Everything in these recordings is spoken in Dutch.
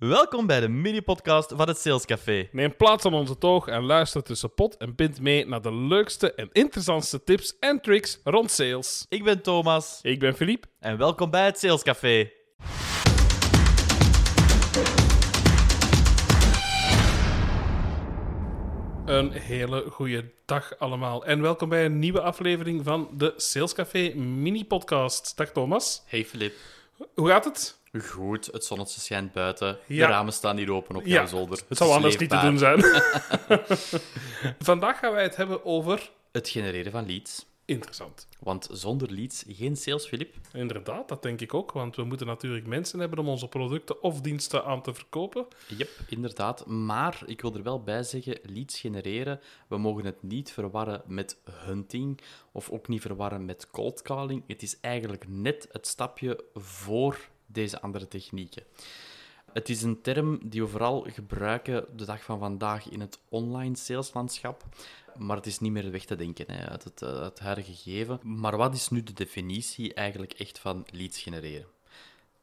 Welkom bij de mini-podcast van het Sales Café. Neem plaats aan onze toog en luister tussen pot en pint mee naar de leukste en interessantste tips en tricks rond sales. Ik ben Thomas Ik ben Philippe. en welkom bij het Sales Café. Een hele goede dag allemaal en welkom bij een nieuwe aflevering van de Sales Café mini-podcast. Dag Thomas. Hey Filip. Hoe gaat het? Goed, het zonnetje schijnt buiten. Ja. De ramen staan hier open op Ja, jouw zolder. Het zou anders niet te doen zijn. Vandaag gaan wij het hebben over... Het genereren van leads. Interessant. Want zonder leads geen sales, Filip. Inderdaad, dat denk ik ook, want we moeten natuurlijk mensen hebben om onze producten of diensten aan te verkopen. Yep, inderdaad. Maar ik wil er wel bij zeggen, leads genereren, we mogen het niet verwarren met hunting of ook niet verwarren met cold calling. Het is eigenlijk net het stapje voor deze andere technieken. Het is een term die we vooral gebruiken de dag van vandaag in het online saleslandschap. Maar het is niet meer weg te denken hè, uit het, eh, het huidige gegeven. Maar wat is nu de definitie eigenlijk echt van leads genereren?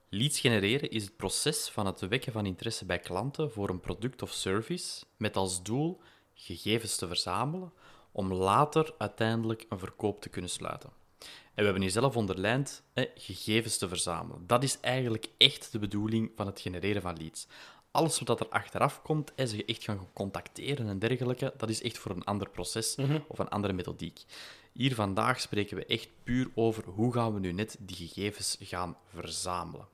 Leads genereren is het proces van het wekken van interesse bij klanten voor een product of service met als doel gegevens te verzamelen om later uiteindelijk een verkoop te kunnen sluiten. En we hebben hier zelf onderlijnd eh, gegevens te verzamelen. Dat is eigenlijk echt de bedoeling van het genereren van leads. Alles wat er achteraf komt, en ze echt gaan contacteren en dergelijke, dat is echt voor een ander proces of een andere methodiek. Hier vandaag spreken we echt puur over hoe gaan we nu net die gegevens gaan verzamelen.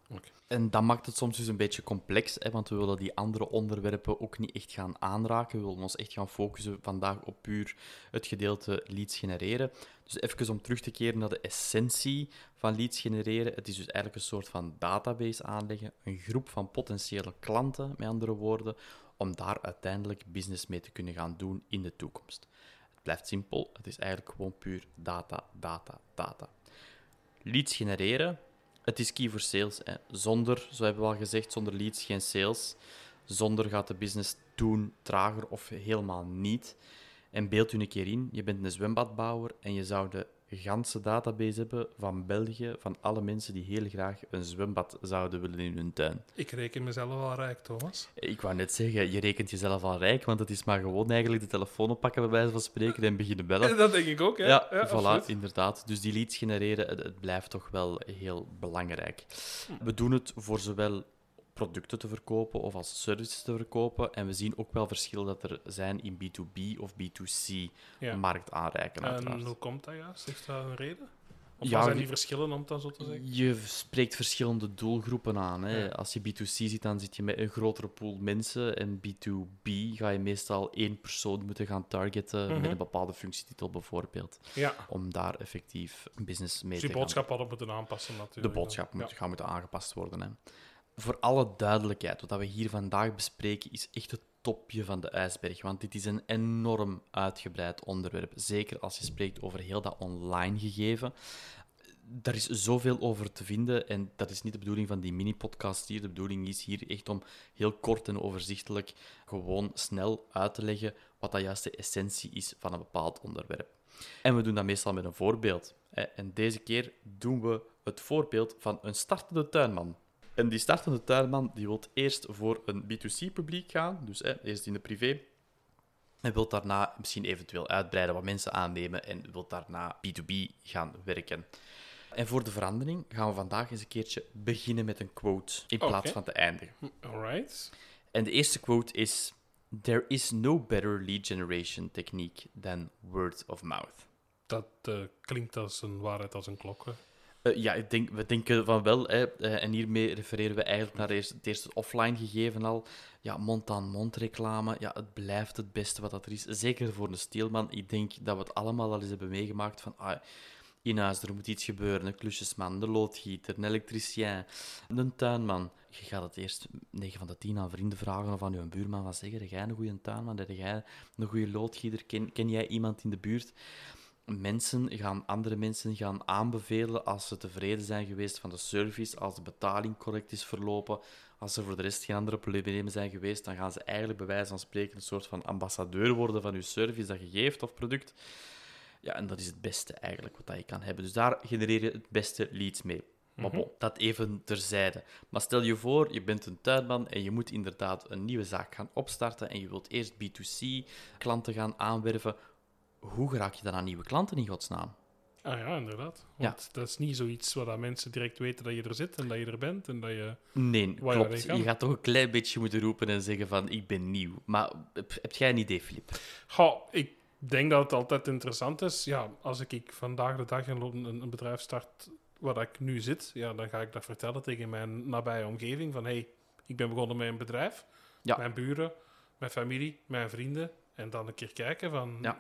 En dat maakt het soms dus een beetje complex, hè, want we willen die andere onderwerpen ook niet echt gaan aanraken. We willen ons echt gaan focussen vandaag op puur het gedeelte leads genereren. Dus even om terug te keren naar de essentie van leads genereren. Het is dus eigenlijk een soort van database aanleggen, een groep van potentiële klanten, met andere woorden, om daar uiteindelijk business mee te kunnen gaan doen in de toekomst. Blijft simpel, het is eigenlijk gewoon puur data, data, data. Leads genereren, het is key voor sales. Hè. Zonder, zo hebben we al gezegd, zonder leads geen sales. Zonder gaat de business doen trager of helemaal niet. En beeld u een keer in, je bent een zwembadbouwer en je zou de ganse database hebben van België, van alle mensen die heel graag een zwembad zouden willen in hun tuin. Ik reken mezelf al rijk, Thomas. Ik wou net zeggen, je rekent jezelf al rijk, want het is maar gewoon eigenlijk de telefoon oppakken bij wijze van spreken en beginnen bellen. Dat denk ik ook, hè? Ja, voilà, absoluut. inderdaad. Dus die leads genereren, het, het blijft toch wel heel belangrijk. We doen het voor zowel producten te verkopen of als services te verkopen. En we zien ook wel verschil dat er zijn in B2B of B2C Ja. markt aanreiken, uiteraard. En hoe komt dat juist? Heeft dat een reden? Of Ja, zijn die- verschillen, om het dan zo te zeggen? Je spreekt verschillende doelgroepen aan. Hè. Ja. Als je B2C ziet, dan zit je met een grotere pool mensen. En B2B ga je meestal één persoon moeten gaan targeten Mhm. met een bepaalde functietitel bijvoorbeeld. Ja, Om daar effectief business mee dus te gaan boodschap hadden moeten aanpassen De natuurlijk. boodschap moet, Ja. gaat moeten aangepast worden. Hè. Voor alle duidelijkheid, wat we hier vandaag bespreken is echt het topje van de ijsberg. Want dit is een enorm uitgebreid onderwerp. Zeker als je spreekt over heel dat online gegeven. Daar is zoveel over te vinden en dat is niet de bedoeling van die mini-podcast hier. De bedoeling is hier echt om heel kort en overzichtelijk gewoon snel uit te leggen wat dat juist de essentie is van een bepaald onderwerp. En we doen dat meestal met een voorbeeld. En deze keer doen we het voorbeeld van een startende tuinman. En die startende tuinman die wil eerst voor een B2C-publiek gaan, dus hè, eerst in de privé. En wil daarna misschien eventueel uitbreiden, wat mensen aannemen en wil daarna B2B gaan werken. En voor de verandering gaan we vandaag eens een keertje beginnen met een quote in plaats van te eindigen. Alright. En de eerste quote is: There is no better lead generation technique than word of mouth. Dat eh, klinkt als een waarheid als een klok. hè. Eh, ja, ik denk, we denken van wel. Hè, eh, en hiermee refereren we eigenlijk naar eerst, het eerste offline gegeven al. Ja, mond-aan-mond reclame. Ja, het blijft het beste wat dat er is. Zeker voor een steelman. Ik denk dat we het allemaal al eens hebben meegemaakt van... Ah, in huis, er moet iets gebeuren. Een klusjesman, een loodgieter, een elektricien, een tuinman. Je gaat het eerst 9 van de 10 aan vrienden vragen of aan je buurman van zeggen. Jij een goede tuinman? Heb jij een goede loodgieter? Ken, ken jij iemand in de buurt? Mensen gaan andere mensen gaan aanbevelen als ze tevreden zijn geweest van de service, als de betaling correct is verlopen, als er voor de rest geen andere problemen zijn geweest, dan gaan ze eigenlijk bij wijze van spreken een soort van ambassadeur worden van je service dat je geeft of product. Ja, en dat is het beste eigenlijk wat dat je kan hebben. Dus daar genereer je het beste leads mee. Maar Mhm. bon, dat even terzijde. Maar stel je voor, je bent een tuinman en je moet inderdaad een nieuwe zaak gaan opstarten en je wilt eerst B2C klanten gaan aanwerven. Hoe raak je dan aan nieuwe klanten in godsnaam? Ah ja, inderdaad. Want dat is niet zoiets waar mensen direct weten dat je er zit en dat je er bent en dat je... Nee, je klopt. Je gaat toch een klein beetje moeten roepen en zeggen van ik ben nieuw. Maar heb, jij een idee, Filip? Goh, ik denk dat het altijd interessant is. Ja, als ik, ik vandaag de dag een, een, een bedrijf start waar ik nu zit, ja, dan ga ik dat vertellen tegen mijn nabije omgeving van hey, ik ben begonnen met een bedrijf. Ja. Mijn buren, mijn familie, mijn vrienden. En dan een keer kijken van Ja.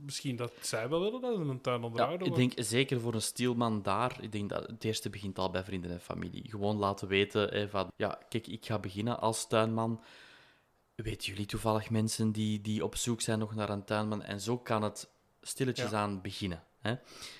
misschien dat zij wel willen dat ze een tuin Ja, onderhouden. ik denk zeker voor een stielman daar, ik denk dat het eerste begint al bij vrienden en familie. Gewoon laten weten hè, van, ja, kijk, ik ga beginnen als tuinman. Weten jullie toevallig mensen die, die op zoek zijn nog naar een tuinman? En zo kan het stilletjes Ja. aan beginnen. Hè.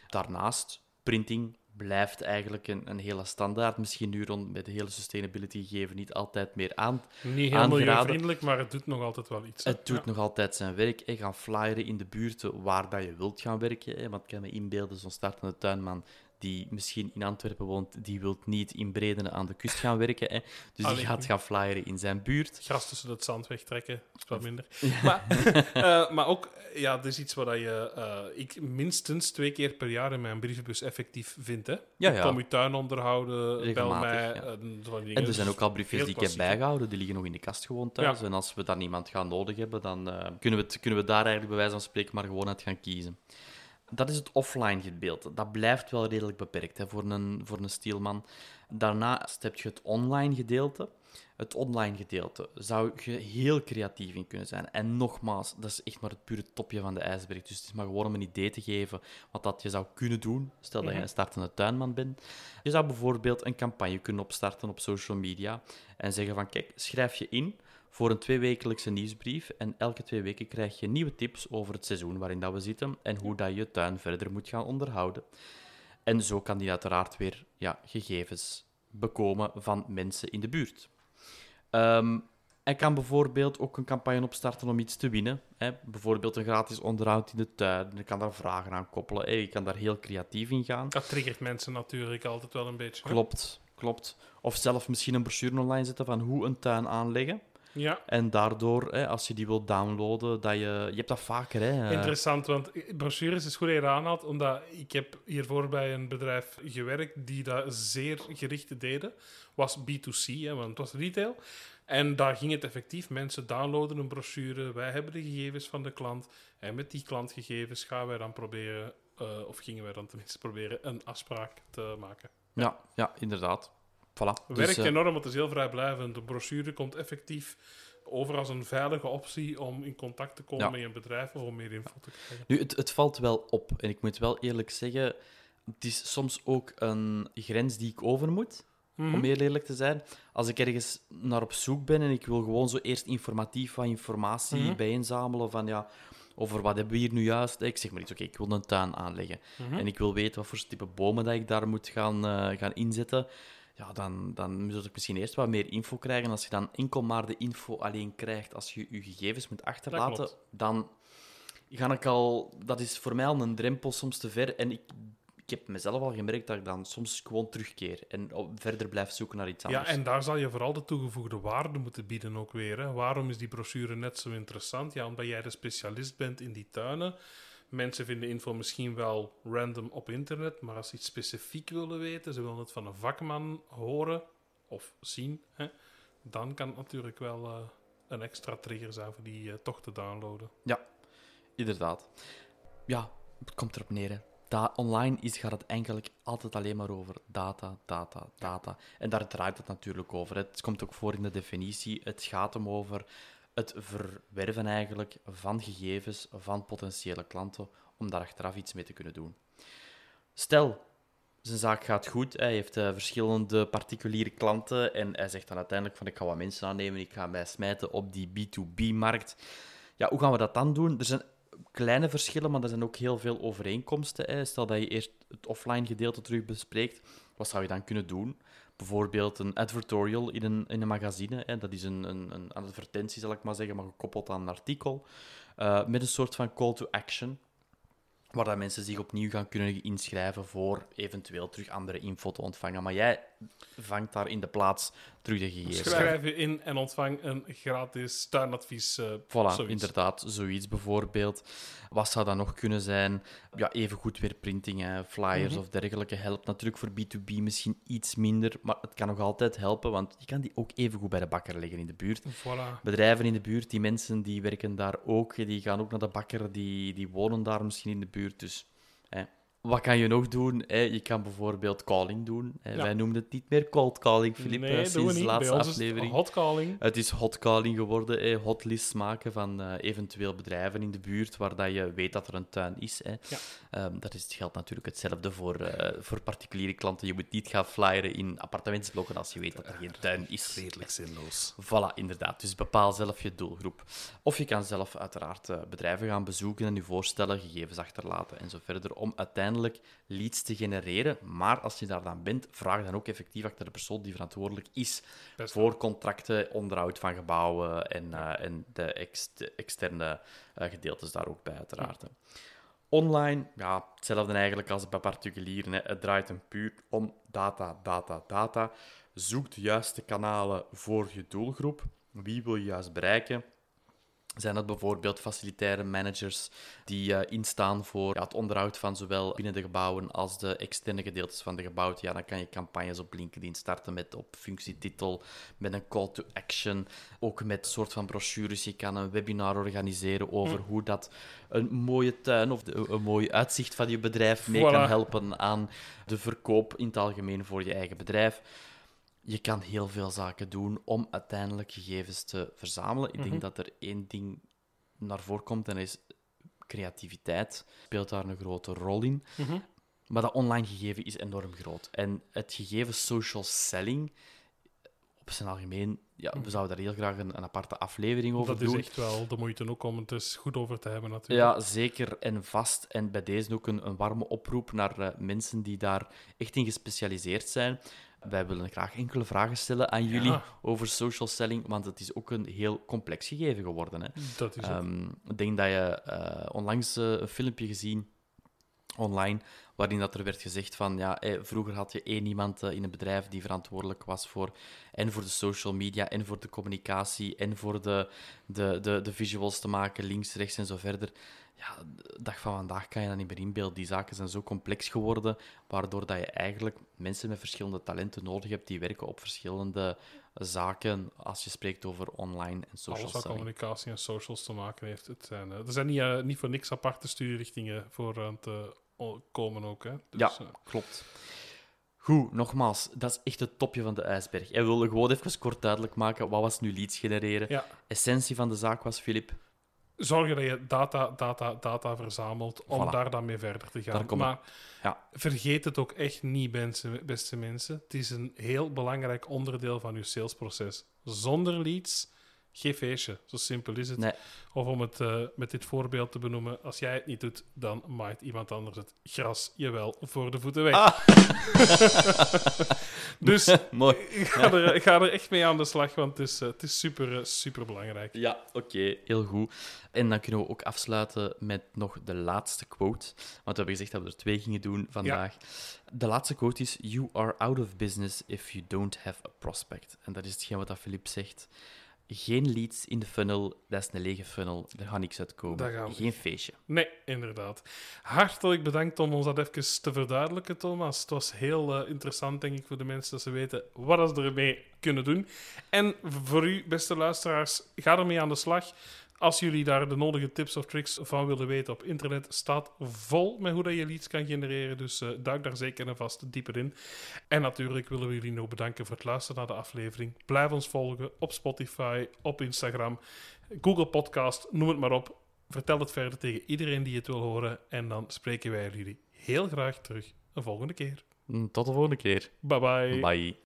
Daarnaast, printing blijft eigenlijk een, een hele standaard. Misschien nu rond met de hele sustainability gegeven niet altijd meer aan. Niet heel milieuvriendelijk, maar het doet nog altijd wel iets. Het doet Ja. nog altijd zijn werk. Hè. Gaan flyeren in de buurten waar dat je wilt gaan werken. Hè. Want ik kan me inbeelden, zo'n startende tuinman die misschien in Antwerpen woont, die wilt niet in Bredene aan de kust gaan werken. Hè. Dus Allee. die gaat gaan flyeren in zijn buurt. gras tussen het zand wegtrekken, is wat minder. Maar, eh, maar ook, ja, het is iets wat je, eh, ik minstens twee keer per jaar in mijn brievenbus effectief vind. Hè? Ja, Ik ja. Kom je tuin onderhouden, bel Regelmatig, mij. ja. van die En dingen. er zijn ook al briefjes die ik heb bijgehouden, die liggen nog in de kast gewoon thuis. En als we dan iemand gaan nodig hebben, dan eh, kunnen, we het, kunnen we daar eigenlijk bij wijze van spreken maar gewoon uit gaan kiezen. Dat is het offline gedeelte. Dat blijft wel redelijk beperkt hè, voor, een, voor een stielman. Daarnaast heb je het online gedeelte. Het online gedeelte zou je heel creatief in kunnen zijn. En nogmaals, dat is echt maar het pure topje van de ijsberg. Dus het is maar gewoon om een idee te geven wat dat je zou kunnen doen. Stel dat je een startende tuinman bent. Je zou bijvoorbeeld een campagne kunnen opstarten op social media en zeggen van kijk, schrijf je in voor een tweewekelijkse nieuwsbrief en elke twee weken krijg je nieuwe tips over het seizoen waarin dat we zitten en hoe dat je tuin verder moet gaan onderhouden. En zo kan die uiteraard weer ja, gegevens bekomen van mensen in de buurt. Ehm hij kan bijvoorbeeld ook een campagne opstarten om iets te winnen. Hè. Bijvoorbeeld een gratis onderhoud in de tuin. Je kan daar vragen aan koppelen. Hè. Je kan daar heel creatief in gaan. Dat triggert mensen natuurlijk altijd wel een beetje. hè. Klopt, klopt. Of zelf misschien een brochure online zetten van hoe een tuin aanleggen. Ja, En daardoor, hè, als je die wilt downloaden, dat je... Je hebt dat vaker, hè. interessant, want brochures is goed dat je aanhaalt, omdat ik heb hiervoor bij een bedrijf gewerkt die dat zeer gericht deden. Was B2C, hè, want het was retail. En daar ging het effectief. Mensen downloaden een brochure, wij hebben de gegevens van de klant. En met die klantgegevens gaan wij dan proberen, eh, of gingen wij dan tenminste proberen, een afspraak te maken. Ja, ja, inderdaad. Voilà. Dus, Werkt eh, enorm, want het is heel vrijblijvend. De brochure komt effectief over als een veilige optie om in contact te komen Ja. met een bedrijf of om meer info te krijgen. Nu, het, het valt wel op. En ik moet wel eerlijk zeggen, het is soms ook een grens die ik over moet. Mhm. Om heel eerlijk te zijn. Als ik ergens naar op zoek ben en ik wil gewoon zo eerst informatief wat informatie Mhm. bijeenzamelen van ja, over wat hebben we hier nu juist. Ik zeg maar iets, oké, ik wil een tuin aanleggen. Mhm. En ik wil weten wat voor type bomen dat ik daar moet gaan, eh, gaan inzetten. Ja, dan, dan moet ik misschien eerst wat meer info krijgen. Als je dan enkel maar de info alleen krijgt als je je gegevens moet achterlaten, dan ga ik al... Dat is voor mij al een drempel soms te ver. En ik, ik heb mezelf al gemerkt dat ik dan soms gewoon terugkeer en verder blijf zoeken naar iets anders. Ja, en daar zal je vooral de toegevoegde waarde moeten bieden ook weer. Hè. Waarom is die brochure net zo interessant? Ja, omdat jij de specialist bent in die tuinen. Mensen vinden info misschien wel random op internet, maar als ze iets specifiek willen weten, ze willen het van een vakman horen of zien, hè, dan kan het natuurlijk wel eh, een extra trigger zijn voor die eh, toch te downloaden. Inderdaad. Ja, het komt erop neer. Hè. Online is, gaat het eigenlijk altijd alleen maar over data, data, data. En daar draait het natuurlijk over. Het komt ook voor in de definitie. Het gaat hem over het verwerven eigenlijk van gegevens van potentiële klanten om daar achteraf iets mee te kunnen doen. Stel, zijn zaak gaat goed, hij heeft eh, verschillende particuliere klanten en hij zegt dan uiteindelijk van ik ga wat mensen aannemen, ik ga mij smijten op die B2B-markt. Ja, hoe gaan we dat dan doen? Er zijn kleine verschillen, maar er zijn ook heel veel overeenkomsten. Stel dat je eerst het offline gedeelte terug bespreekt, wat zou je dan kunnen doen? Bijvoorbeeld een advertorial in een, in een magazine. Hè. Dat is een, een, een advertentie, zal ik maar zeggen, maar gekoppeld aan een artikel. eh, met een soort van call to action. waar dat mensen zich opnieuw gaan kunnen inschrijven voor eventueel terug andere info te ontvangen. Maar jij vangt daar in de plaats terug de gegevens. Schrijf je in en ontvang een gratis tuinadvies. eh Voilà, zoiets. inderdaad, zoiets bijvoorbeeld. Wat zou dat nog kunnen zijn? Ja, evengoed weer printing, hè, flyers Mhm. of dergelijke. Helpt natuurlijk voor B2B misschien iets minder, maar het kan nog altijd helpen, want je kan die ook evengoed bij de bakker leggen in de buurt. Voilà. Bedrijven in de buurt, die mensen die werken daar ook, die gaan ook naar de bakker, die, die wonen daar misschien in de buurt. Dus hè. Wat kan je nog doen? Hè? Je kan bijvoorbeeld calling doen. Hè? Ja. Wij noemen het niet meer cold calling, Filip, nee, doen we sinds de laatste ons is het aflevering. hotcalling. Het is hotcalling geworden, hè. hotlists maken van eh, eventueel bedrijven in de buurt waar dat je weet dat er een tuin is. Hè. Ja. Ehm, dat is, het geldt natuurlijk hetzelfde voor, eh, voor particuliere klanten. Je moet niet gaan flyeren in appartementsblokken als je weet dat er geen tuin is. Redelijk zinloos. Voilà, inderdaad. Dus bepaal zelf je doelgroep. Of je kan zelf uiteraard eh, bedrijven gaan bezoeken en je voorstellen, gegevens achterlaten en zo verder, om uiteindelijk leads te genereren. Maar als je daar dan bent, vraag dan ook effectief achter de persoon die verantwoordelijk is Best voor contracten, onderhoud van gebouwen en, eh, en de ex- de externe eh, gedeeltes daar ook bij, uiteraard. Online, ja, hetzelfde eigenlijk als bij particulieren. Hè. Het draait hem puur om data, data, data. Zoek de juiste kanalen voor je doelgroep. Wie wil je juist bereiken? Zijn dat bijvoorbeeld facilitaire managers die eh, instaan voor ja, het onderhoud van zowel binnen de gebouwen als de externe gedeeltes van de gebouwen? Ja, dan kan je campagnes op LinkedIn starten met op functietitel, met een call to action, ook met een soort van brochures. Je kan een webinar organiseren over hoe dat een mooie tuin of de- een mooi uitzicht van je bedrijf mee kan helpen aan de verkoop in het algemeen voor je eigen bedrijf. Je kan heel veel zaken doen om uiteindelijk gegevens te verzamelen. Ik denk dat er één ding naar voren komt en dat is creativiteit. Speelt daar een grote rol in. Mhm. Maar dat online gegeven is enorm groot. En het gegeven social selling, op zijn algemeen, ja, we zouden daar heel graag een, een aparte aflevering over Dat is doen. echt wel de moeite ook om het eens goed over te hebben, natuurlijk. Ja, zeker en vast. En bij deze ook een, een warme oproep naar eh, mensen die daar echt in gespecialiseerd zijn. Wij willen graag enkele vragen stellen aan jullie Ja. over social selling, want het is ook een heel complex gegeven geworden. Hè. Dat is. Ehm, ik denk dat je eh, onlangs eh, een filmpje gezien online waarin dat er werd gezegd van ja, eh, vroeger had je één iemand eh, in een bedrijf die verantwoordelijk was voor en voor de social media en voor de communicatie en voor de, de, de, de visuals te maken, links, rechts en zo verder. Ja, de dag van vandaag kan je dat niet meer inbeelden. Die zaken zijn zo complex geworden, waardoor dat je eigenlijk mensen met verschillende talenten nodig hebt die werken op verschillende zaken als je spreekt over online en social Alles wat selling. communicatie en socials te maken heeft. Het zijn, eh, er zijn niet, niet voor niks aparte studierichtingen voor aan o- komen ook. Hè. Dus, Ja, eh, klopt. Goed, nogmaals, dat is echt het topje van de ijsberg. Ik wilde gewoon even kort duidelijk maken, wat was nu leads genereren? ja. Essentie van de zaak was, Filip, Zorgen dat je data, data, data verzamelt om Voilà. daar dan mee verder te gaan. Maar Ja. vergeet het ook echt niet, beste, beste mensen. Het is een heel belangrijk onderdeel van je salesproces. Zonder leads, geen feestje. Zo simpel is het. Nee. Of om het eh, met dit voorbeeld te benoemen, als jij het niet doet, dan maait iemand anders het gras je wel voor de voeten weg. Ah. dus mooi. ga er, ga er echt mee aan de slag, want het is, eh, het is super, eh, super belangrijk. Ja, oké, heel goed. En dan kunnen we ook afsluiten met nog de laatste quote. Want we hebben gezegd dat we er twee gingen doen vandaag. De laatste quote is: You are out of business if you don't have a prospect. En dat is hetgeen wat dat Filip zegt. Geen leads in de funnel, dat is een lege funnel. Er gaat niks uitkomen. Geen feestje. Nee, inderdaad. Hartelijk bedankt om ons dat even te verduidelijken, Thomas. Het was heel eh, interessant, denk ik, voor de mensen dat ze weten wat ze ermee kunnen doen. En voor u, beste luisteraars, ga ermee aan de slag. Als jullie daar de nodige tips of tricks van willen weten op internet, staat vol met hoe dat je leads kan genereren. Dus eh, duik daar zeker en vast dieper in. En natuurlijk willen we jullie nog bedanken voor het luisteren naar de aflevering. Blijf ons volgen op Spotify, op Instagram, Google Podcast, noem het maar op. Vertel het verder tegen iedereen die het wil horen. En dan spreken wij jullie heel graag terug een volgende keer. Tot de volgende keer. Bye bye. Bye.